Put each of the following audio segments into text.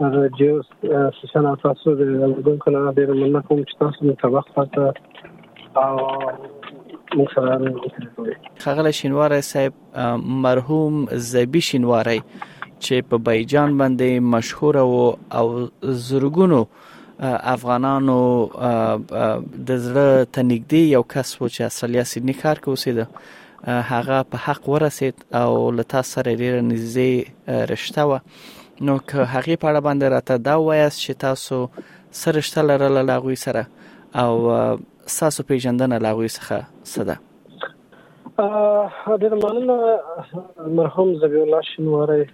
هغه جوس سیسن او تاسو د ګون کله ډیر مننه کوم چې تاسو مې سبق پاته او موږ سره خغله شینواری صاحب مرحوم زبی شینواری چې په بیجان باندې مشهور او او زرګونو افغانانو د زړه تنګدي یو کس و چې اصلیا سیدنی ښار کې اوسېده هغه په حق ورسید او لتا سره ډیره نږدې رشته و نو که هغه په اړه باندې راته دا وایاست چې تاسو سره شته لرله لاغوي سره او تاسو پیژندنه لاغوي څخه صدا ډیر مننه مرحوم زبی الله شنواری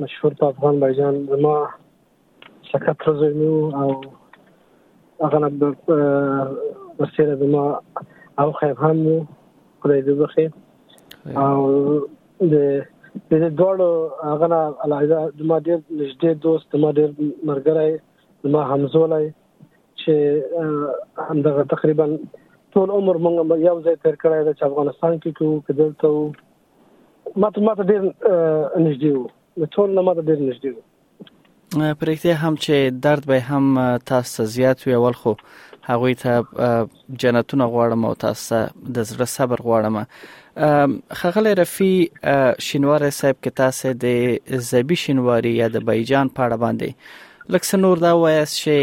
مشهور په افغان بایجان زما سکه تر زوی مې او هغه نه ورسېره د ما او خیب هم وو خدای دې بخې او د د دې دوړو هغه نه علاوه د ما ډېر نږدې دوست د ما ډېر مرګرای د ما همزولای چې همدغه تقریبا ټول عمر مونږ یو ځای تیر کړی دی چې افغانستان کې کوو که دلته وو ما ته ما ته ډېر نږدې وو د ټول نه ما ته ډېر نږدې وو په رښتیا هم چې درد به هم تاسو ته زیات وي اول خو هغه ته جنتونه غواړم او تاسو ته د زړه صبر غواړم خغلی رفی شینوار صاحب کې تاسو د زبی شینواری یا د بیجان په اړه باندې لکه نور دا وایس چې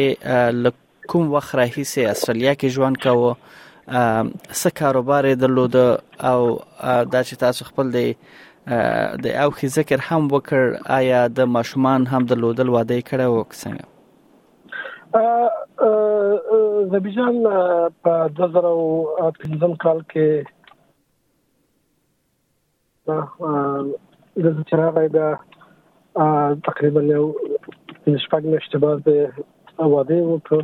کوم وخت راهیسې استرالیا کې ژوند کاوه څه کاروبار یې درلود او دا چې تاسو خپل دی د او خې ذکر هم وکړ آیا د ماشومان هم درلودل واده کړه او څنګه زبیجان په 2015 کال کې دلته چې راغی بیا تقریبا یو شپږ میاشتې بعد به واده وکړو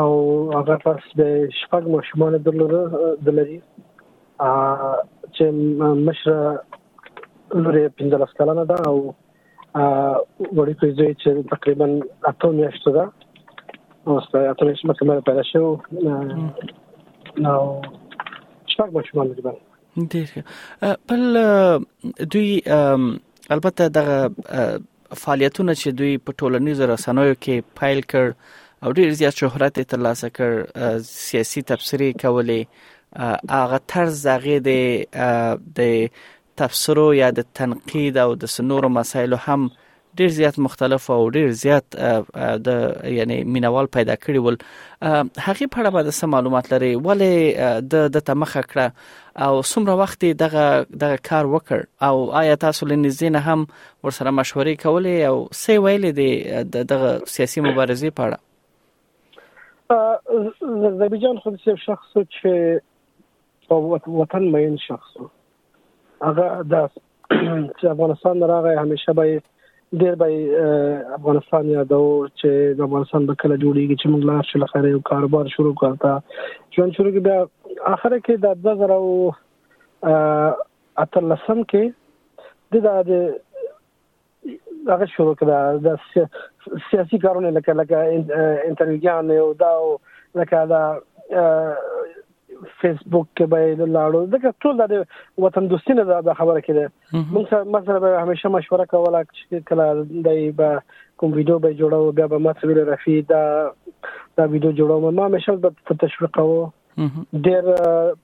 او هغه پس به شپږ ماشومان درلره دلري چې مشره لورې 15 کلنه ده او وړي په ځای چې تقریبا اته میاشتې ده اوس اته میاشتې مکمل پیدا شو نو شپږ ماشومان دي ډیر بل دوی البته دغه فعالیتونه چې دوی په ټولنیزو رسنیو کې پایل کړ او ډیر زیات شهرت ترلاسه کړ سیاسي تبصرې کولې هغه طرز هغه د د تفسیرو یا د تنقید او د سنورو مسایلو هم ډیر زیات مختلف او ډیر زیات د یعنی مینوال پیدا کړي ول هغه په اړه به د معلومات لري ولې د د تمخه کړه او څومره وخت دغه دغه کار وکړ او آیا تاسو لنیزین هم ورسره مشورې کولې او سی ویلې دي دغه سیاسي مبارزې په اړه زربیجان خو د شخص چې وطن مین شخص هغه دا چې افغانستان راغی همیشه به ډیر به افغانستان یادو چې د افغانستان به کله جوړیږي چې موږ لا شل خره یو کاروبار شروع کړتا ژوند شروع کې بیا اخر کې د 2000 اتلسم کې د د هغه شروع کړه د سیاسي کارونه لکه لکه انټرویوګان او دا لکه دا فیسبوک کې به لاړو ځکه ټول د وطن دوستي نه دا خبره کړي موږ مثلا به همیشه مشوره کوله چې کله دای به کوم ویډیو به جوړو بیا به ما څه ویل رفي دا دا ویډیو جوړو ما همیشه په تشویق کوو ډیر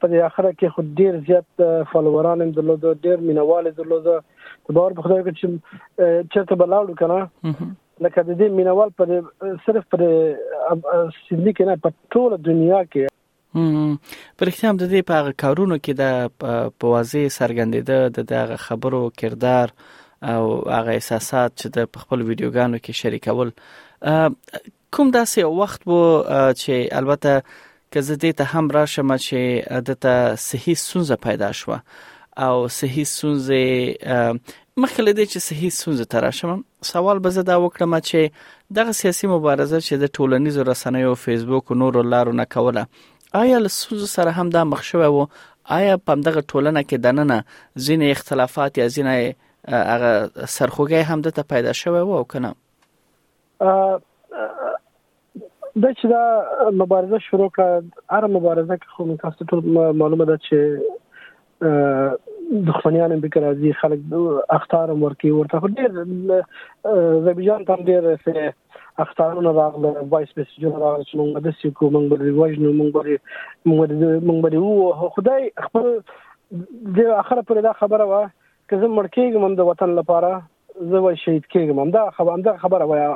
په دې اخره کې خو ډیر زیات فالووران هم درلود ډیر مینوال درلود ته باور په خدای کې چې چرته بلاړو کنه لکه د دې مینوال پر صرف پر سیدنی کې نه په ټوله دنیا کې پر اختیام د دې په هغه کارونو کې د په واضح سرګندېده د دغه خبرو کردار او هغه احساسات چې د خپل ویډیوګانو کې شریکول کوم داسې یو وخت وو چې البته که زه دې ته هم راشم چې دته صحي سونزه پیدا شو او صحي سونزه مخکې لدې چې صحي سونزه تر راشم سوال به زه دا وکړم چې دغه سیاسي مبارزه چې د ټولنیزو رسنیو فیسبوک او نورو لارو نه کوله آیا له سونزه سره هم دا مخ شوی وو آیا په دغه ټولنه کې دننه ځینې اختلافات یا ځینې هغه سرخوږی هم د ته پیدا شوی وو کنه د چې دا مبارزه شروع کړه هر مبارزه کې خو تاسو ټول معلومه ده چې دښمنیان به راځي خلک اختار ورکی ورته خو ډیر زبیجان تم ډیر سه اختارونه راغله وایس میسجونه راغله چې موږ د سیکو موږ به وژنو موږ به موږ به وو خدای خپل د اخر پر دا خبره وا که زه مړ کېږم د وطن لپاره زه وای شهید کېږم همدا خبره همدا خبره وای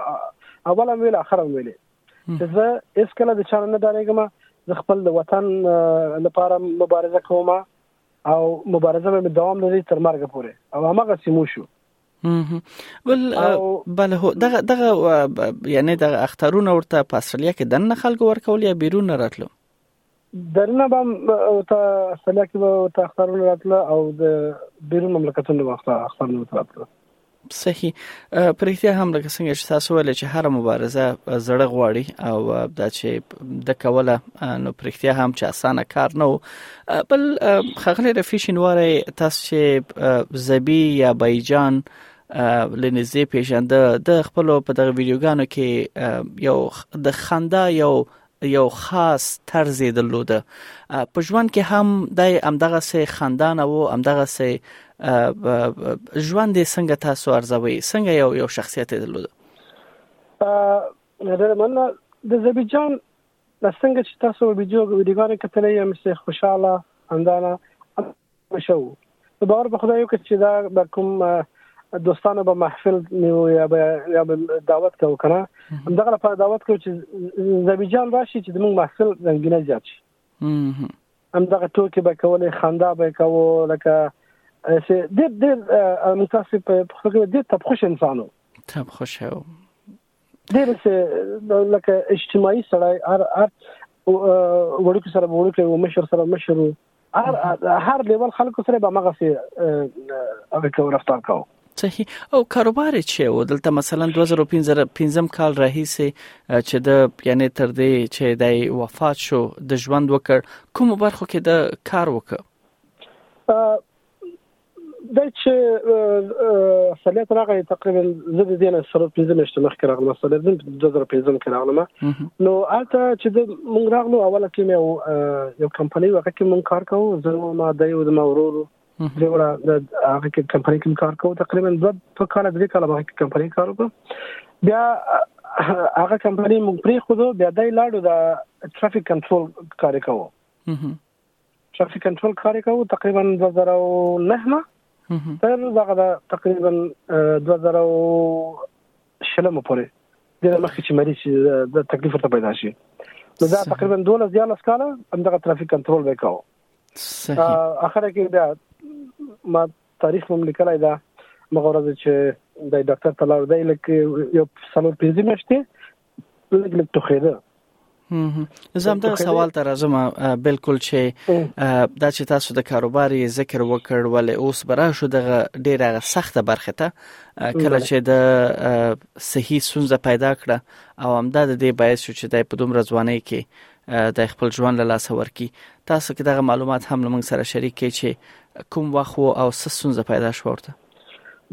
اول هم ویل اخر هم ویل چې زه هیڅ کله د چا نه ډارېږم زه خپل د وطن لپاره مبارزه کوم او مبارزه مې دوام لري تر مرګ پورې او هغه سیمو شو ول بله هو دغه دغه یعنی دغه اخترونه ورته په استرالیا کې دنه خلکو ورکول یا بیرون راتلو درنه به او ته استرالیا کې به ته اخترونه راتله او د ډیرو مملکتونو به اخترونه راتله صحیح پرېختیا هم لکه څنګه چې تاسو ول چې هر مبارزه زړه غواړي او دا چې د کوله نو پرېختیا هم چې اسانه کار نه و بل خغلی رفیشن واره تاسو چې زبی یا بایجان لنیزه پیژنده د خپل په دغه ویډیوګانو کې یو د خندا یو یو خاص طرز یې درلوده په ژوند کې هم دی همدغه سه خندان وو همدغه سه ژوند یې څنګه تاسو ارزوي څنګه یو یو شخصیت یې درلوده ډېر مننه د زبی جان څنګه چې تاسو ویډیو ویډیوګانې کتلې یم سه خوشاله همدانه مشو د باور په خدای وکړه چې دا به کوم دوستانو به محفل نیو یا به یا به دعوت کو کنه دغه لپاره دعوت کو چې زوی جان راشي چې موږ محفل رنگینه زیات شي هم دغه ټوکی به کولې خندا به کوو لکه چې ډېر ډېر متاسف په خپل ډېر تب خوش انسانو تب خوش هو ډېر څه لکه اجتماعي سړی هر هر وړوکی سره وړوکی او مشر سره مشر هر هر لیول خلکو سره به مغه سي هغه کو رفتار کاوه صحیح او کاروبار چې و دلته مثلا 2015 کال رئیس چې د یعنی تر دې چې د وفات شو د ژوند وکړ کوم برخو کې د کار وکړ د چې صلیت راغی تقریبا زه د دې نه سره پنځه میاشتې مخکې راغلم صلیت زم د 2015 کې راغلم نو البته چې د مونږ راغلو اوله کې مې یو کمپنۍ وغه کې مونږ کار کوو زه ما د یو د مورورو جوړه د هغه کې کمپنۍ کې کار کوو تقریبا دوه په کال درې کال هغه کې کمپنۍ کار وکړو بیا هغه کمپنۍ مونږ پرې خو بیا دای لاړو د ټرافیک کنټرول کار کوو ټرافیک کنټرول کار یې کاوه تقریبا 2009 نه تر دغه د تقریبا 2000 شلمه پورې د مخکې چې مریض شي د تکلیف ورته پیدا شي نو دا تقریبا 12 یا لس کاله همدغه ټرافیک کنټرول وکاو صحیح اخر کې دا ما تاریخ مم لیکلای دا مغه ورځ چې د ډاکټر تلاو دی لکه یو سلور پنځه میاشتې لږ لږ ټوخېده زه هم دا سوال ته راځم بالکل چې دا چې تاسو د کاروبار ذکر وکړ ولې اوس برا شو دغه ډیره سخته برخه ته کله چې د صحي سنځه پیدا کړه او هم دا د دې باعث شو چې د په دومره ځواني کې د خپل ژوند له لاسه ورکی تاسو کې دغه معلومات هم لمن سره شریک کړئ چې کوم وخت او څه سنځه پیدا شو ورته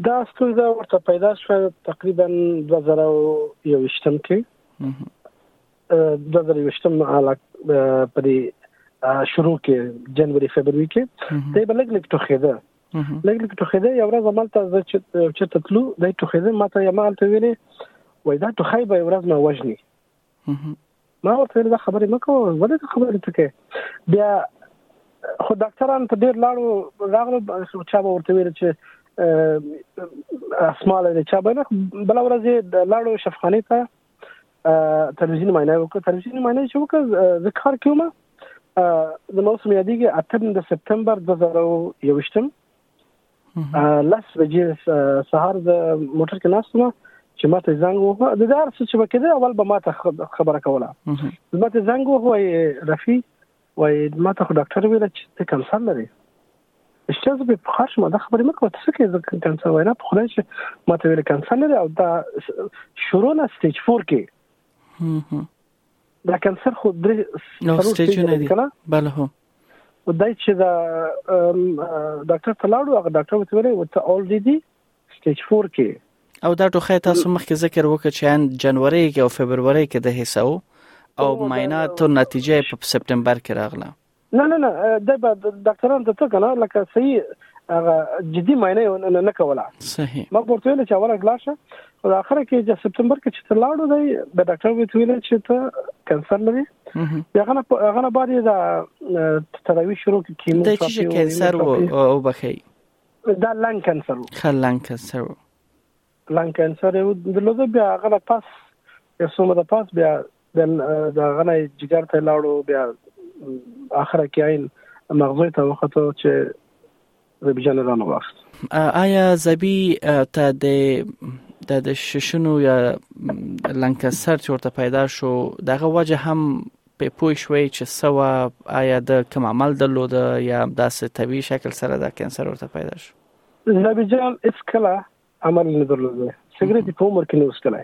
دا ستونزه ورته پیدا شوه تقریبا 2021 کې 2021 مهاله په دې شروع کې جنوري فبرवरी کې دې بلګ لیک ټوخیده لګ لګ ټوخیده یو ورځ مالته زه چې چې تطلو دې ټوخیده ماته یې مالته ویلې وای دا ټوخی به ورځ ما وژني ما ورته دا خبرې مکو ولې دا خبرې ته کې بیا خو ډاکټران ته ډیر لاړو راغلو چا به ورته ویل چې اسمال دی چا به نه بل ورځ د لاړو شفخانه ته تلویزیون معنی وکړه تلویزیون معنی چې وکړه زه کار کوم د موسم یادېږي 18 د سپتمبر 2021 لاس بجې سهار د موټر کې ناستم چې ماته زنګ وو د دار څه چې وکړه اول به ماته خبره کوله ماته زنګ وو رفي وای ماته خو ډاکټر ویل چې ته کانسر لري اشتیاز به په خاص مده خبرې مکو ته څه کې کانسر وای نه په خدای چې ماته ویل کانسر لري او دا شروع نه سټیج 4 کې دا کانسر خو درې څلور سټیجونه دي کنه بله هو دا چې دا ډاکټر ته لاړو هغه ډاکټر وته ویل وته اولریډي سټیج 4 کې او دا ټوخه تاسو مخکې ذکر وکړ چې ان جنوري کې او فبروري کې د حساب او معایناتو نتیجه په سپټمبر کې راغله نه نه نه د ډاکټرانو ته څه کنه لکه صحیح هغه جدي معنی نه کوله صحیح ما ورته ویل چې اوله لاړ شه په اخر کې چې سپټمبر کې چې لاړو دی د ډاکټر ویته ویل چې ته کانسر لري هغه نه هغه نه باندې دا تداوی شروع کې کیمو د چې کانسر او بخی دا لنګ کانسر خلنګ کانسر لنګ کانسر یو درلود بیا هغه نه پس یو څو مده پس بیا د هغه نه جګر ته لاړو بیا اخره کې عین مغزو ته وخته چې زبی جان رانه واخست آیا زبی ته د د د ششونو یا لنکسر چې ورته پیدا شو دغه وجه هم په پوه شوي چې سوا آیا د کوم عمل درلوده یا داسې طبي شکل سره د کانسر ورته پیدا شو نبی جان هیڅ کله عمل نه درلوده سګریټ په عمر کې نه وسکله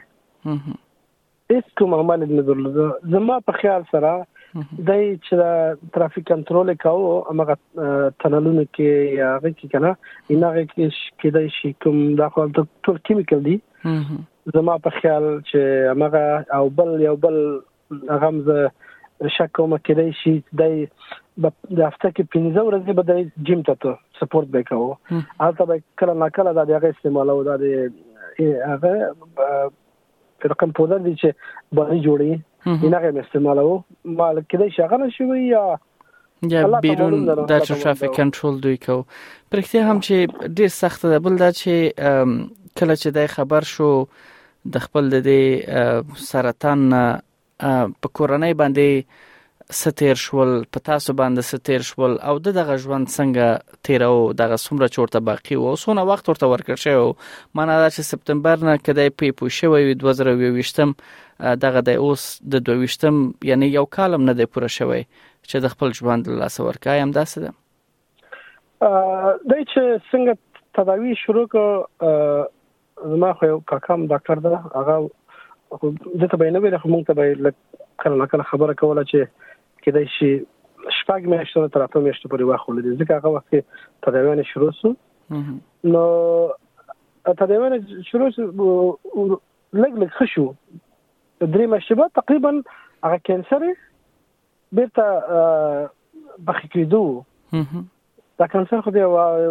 هیڅ کوم عمل نه درلوده زما په خیال سره د چې ترافیک کنټرول کاوه هغه تنلونه کې یا هغه کې کنه انغه کې کېدای شي کوم دا خو ټول کیمیکل دي زما په خیال چې هغه او بل یو بل هغه هم زه شک کوم کېدای شي چې دی به د هفته کې پنځه ورځې به د جیم ته ته سپورت به کاوه هلته به کله نا کله دا دغه استعمالو دا د هغه رقم پودر دي چې باندې جوړي نه غو استعمالو مال کېدای شي هغه نشوي یا یا بیرون دا چې ټرافیک کنټرول دوی کو پرختیا هم چې ډیر سخت ده بل دا چې کله چې دای خبر شو د خپل د سرطان په کورنۍ باندې ستیر شول په تاسو باندې ستیر شول او د دغه ژوند څنګه تیرو دغه سمره چورته باقی وو سونه وخت ورته ورکړ شو مانه چې سپتمبر نه کدی پی پوښوي 2020 دغه دی اوس د دوویشتم یعنی یو کال هم نه دی پوره شوی چې د خپل ژوند له لاسه ورکړي آیا همداسې ده دی چې څنګه تداوی شروع کړ زما خو یو کاکام ډاکټر ده هغه د ته بینه ویل خو مونږ ته به کله نه کله خبره کوله چې کېدای شي شپږ میاشتې تر اته میاشتې پورې واخو لري ځکه هغه وخت تداوی شروع شو نو تداوی شروع شو لږ لږ ښه شو درېمه شېبه تقریبا هغه کینسر بیرته په ښه کېدو دا کانسر خو دی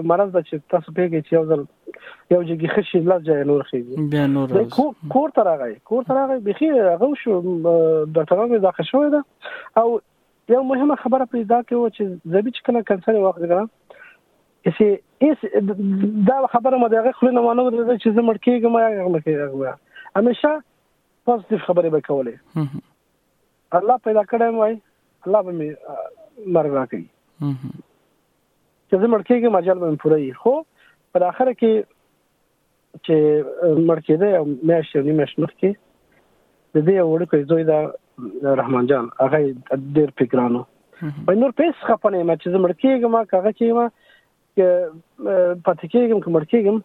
مرض ده چې تاسو پیږئ چې یو ځل یو جګی خشي لاس ځای نور خېږي بیا نور کور ته راغی کور ته راغی بخي هغه شو ډاکټرانو دا خښوي ده او یو مهمه خبره پیدا کړو چې زبی چې کله کانسر وخت غره چې هیڅ دا خبره مې د هغه خولې نه وانه ورېده چې زه مړ کېږم یا غله کېږم همیشه پوزټیف خبرې به کولې الله پیدا کړی وای الله به مې مرګ راکړي چې زه مړ کېږم اجل به مې پوره وي خو په اخر کې چې مړ کېده او میاشت یو نیمه شمخ کې د دې وړوکی زوی دا رحمان جان هغه ډېر فکرانو په نور پیس خپنه ما چې زمړ کېږم هغه چې ما پاتې کېږم کوم کېږم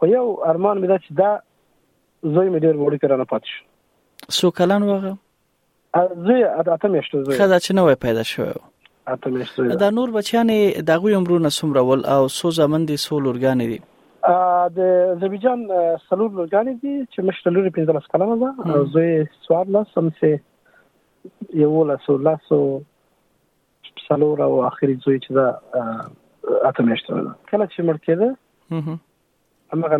خو یو ارمان مې دا چې دا زوی مې ډېر وړوکی رانه پاتې شو سو کلن وغه زوی اته میاشتې زوی خدا چې نوې پیدا شوی و اته میاشتې زوی دا نور بچیان د غوی عمرونه سمره ول او سو زمن دي سو لورګان دي د زبیجان سلور لورګان دي چې مشر لوري 15 کلنه ده او زوی سوار لا سم سه یو لا سو لا سو سلور او اخري زوی چې دا اته میاشتې ده کله چې مړ کېده همغه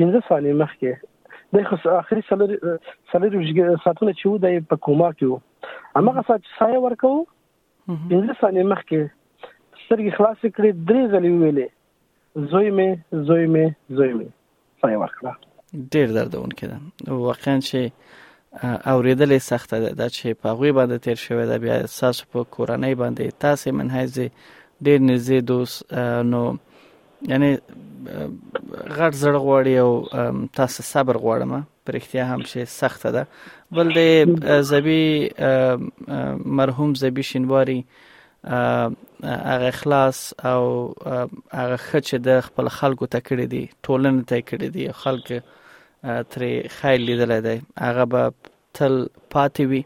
15 ثانیې مخکې د خو اخري سلری سلری ساتونه چې و د په کوما کې و همغه سات چې سایه ورکو 15 ثانیې مخکې سترګې خلاص کړې درې ځلې ویلې زوی مې زوی مې زوی مې سایه ورکړه ډیر دردون کده واقعا چې اوریدلې سخته ده دا چې په غوي باندې تیر شوی دا بیا ساس په کورنۍ باندې تاسو منهایزه ډیر نږدې دوست نو یعنی غټ زړه غواړي او تاسو صبر غواړم پرختیا هم شي سخته ده بل د زبی مرحوم زبی شینواری هغه اخلاص او هغه خچ د خپل خلکو ته کړی دی ټولنه ته کړی دی خلک ترې خیر لیدل دی هغه به تل پاتې وي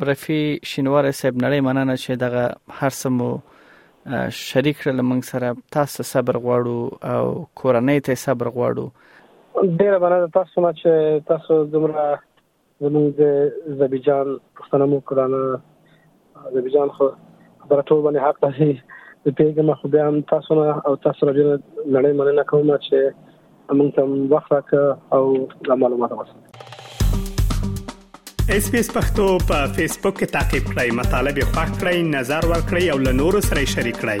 برفي شینوار صاحب نړۍ مننه چې دغه هر سمو شریک کړل موږ سره تاسو صبر غواړو او کورنۍ ته صبر غواړو ډیر مننه تاسو نه چې تاسو دومره زموږ د زبیجان پښتنمو کورانه نبی جان خو خبره ټول باندې حق دی د پیګم خو بیا هم تاسو نه او تاسو را ډیره نړۍ مننه کوم چې موږ ته وخت راک او دا معلومات ورکړه اس پی اس پختو په فیسبوک کې تا کې پلی مطلب یو فاک کړئ نظر ور کړئ او له نورو سره شریک کړئ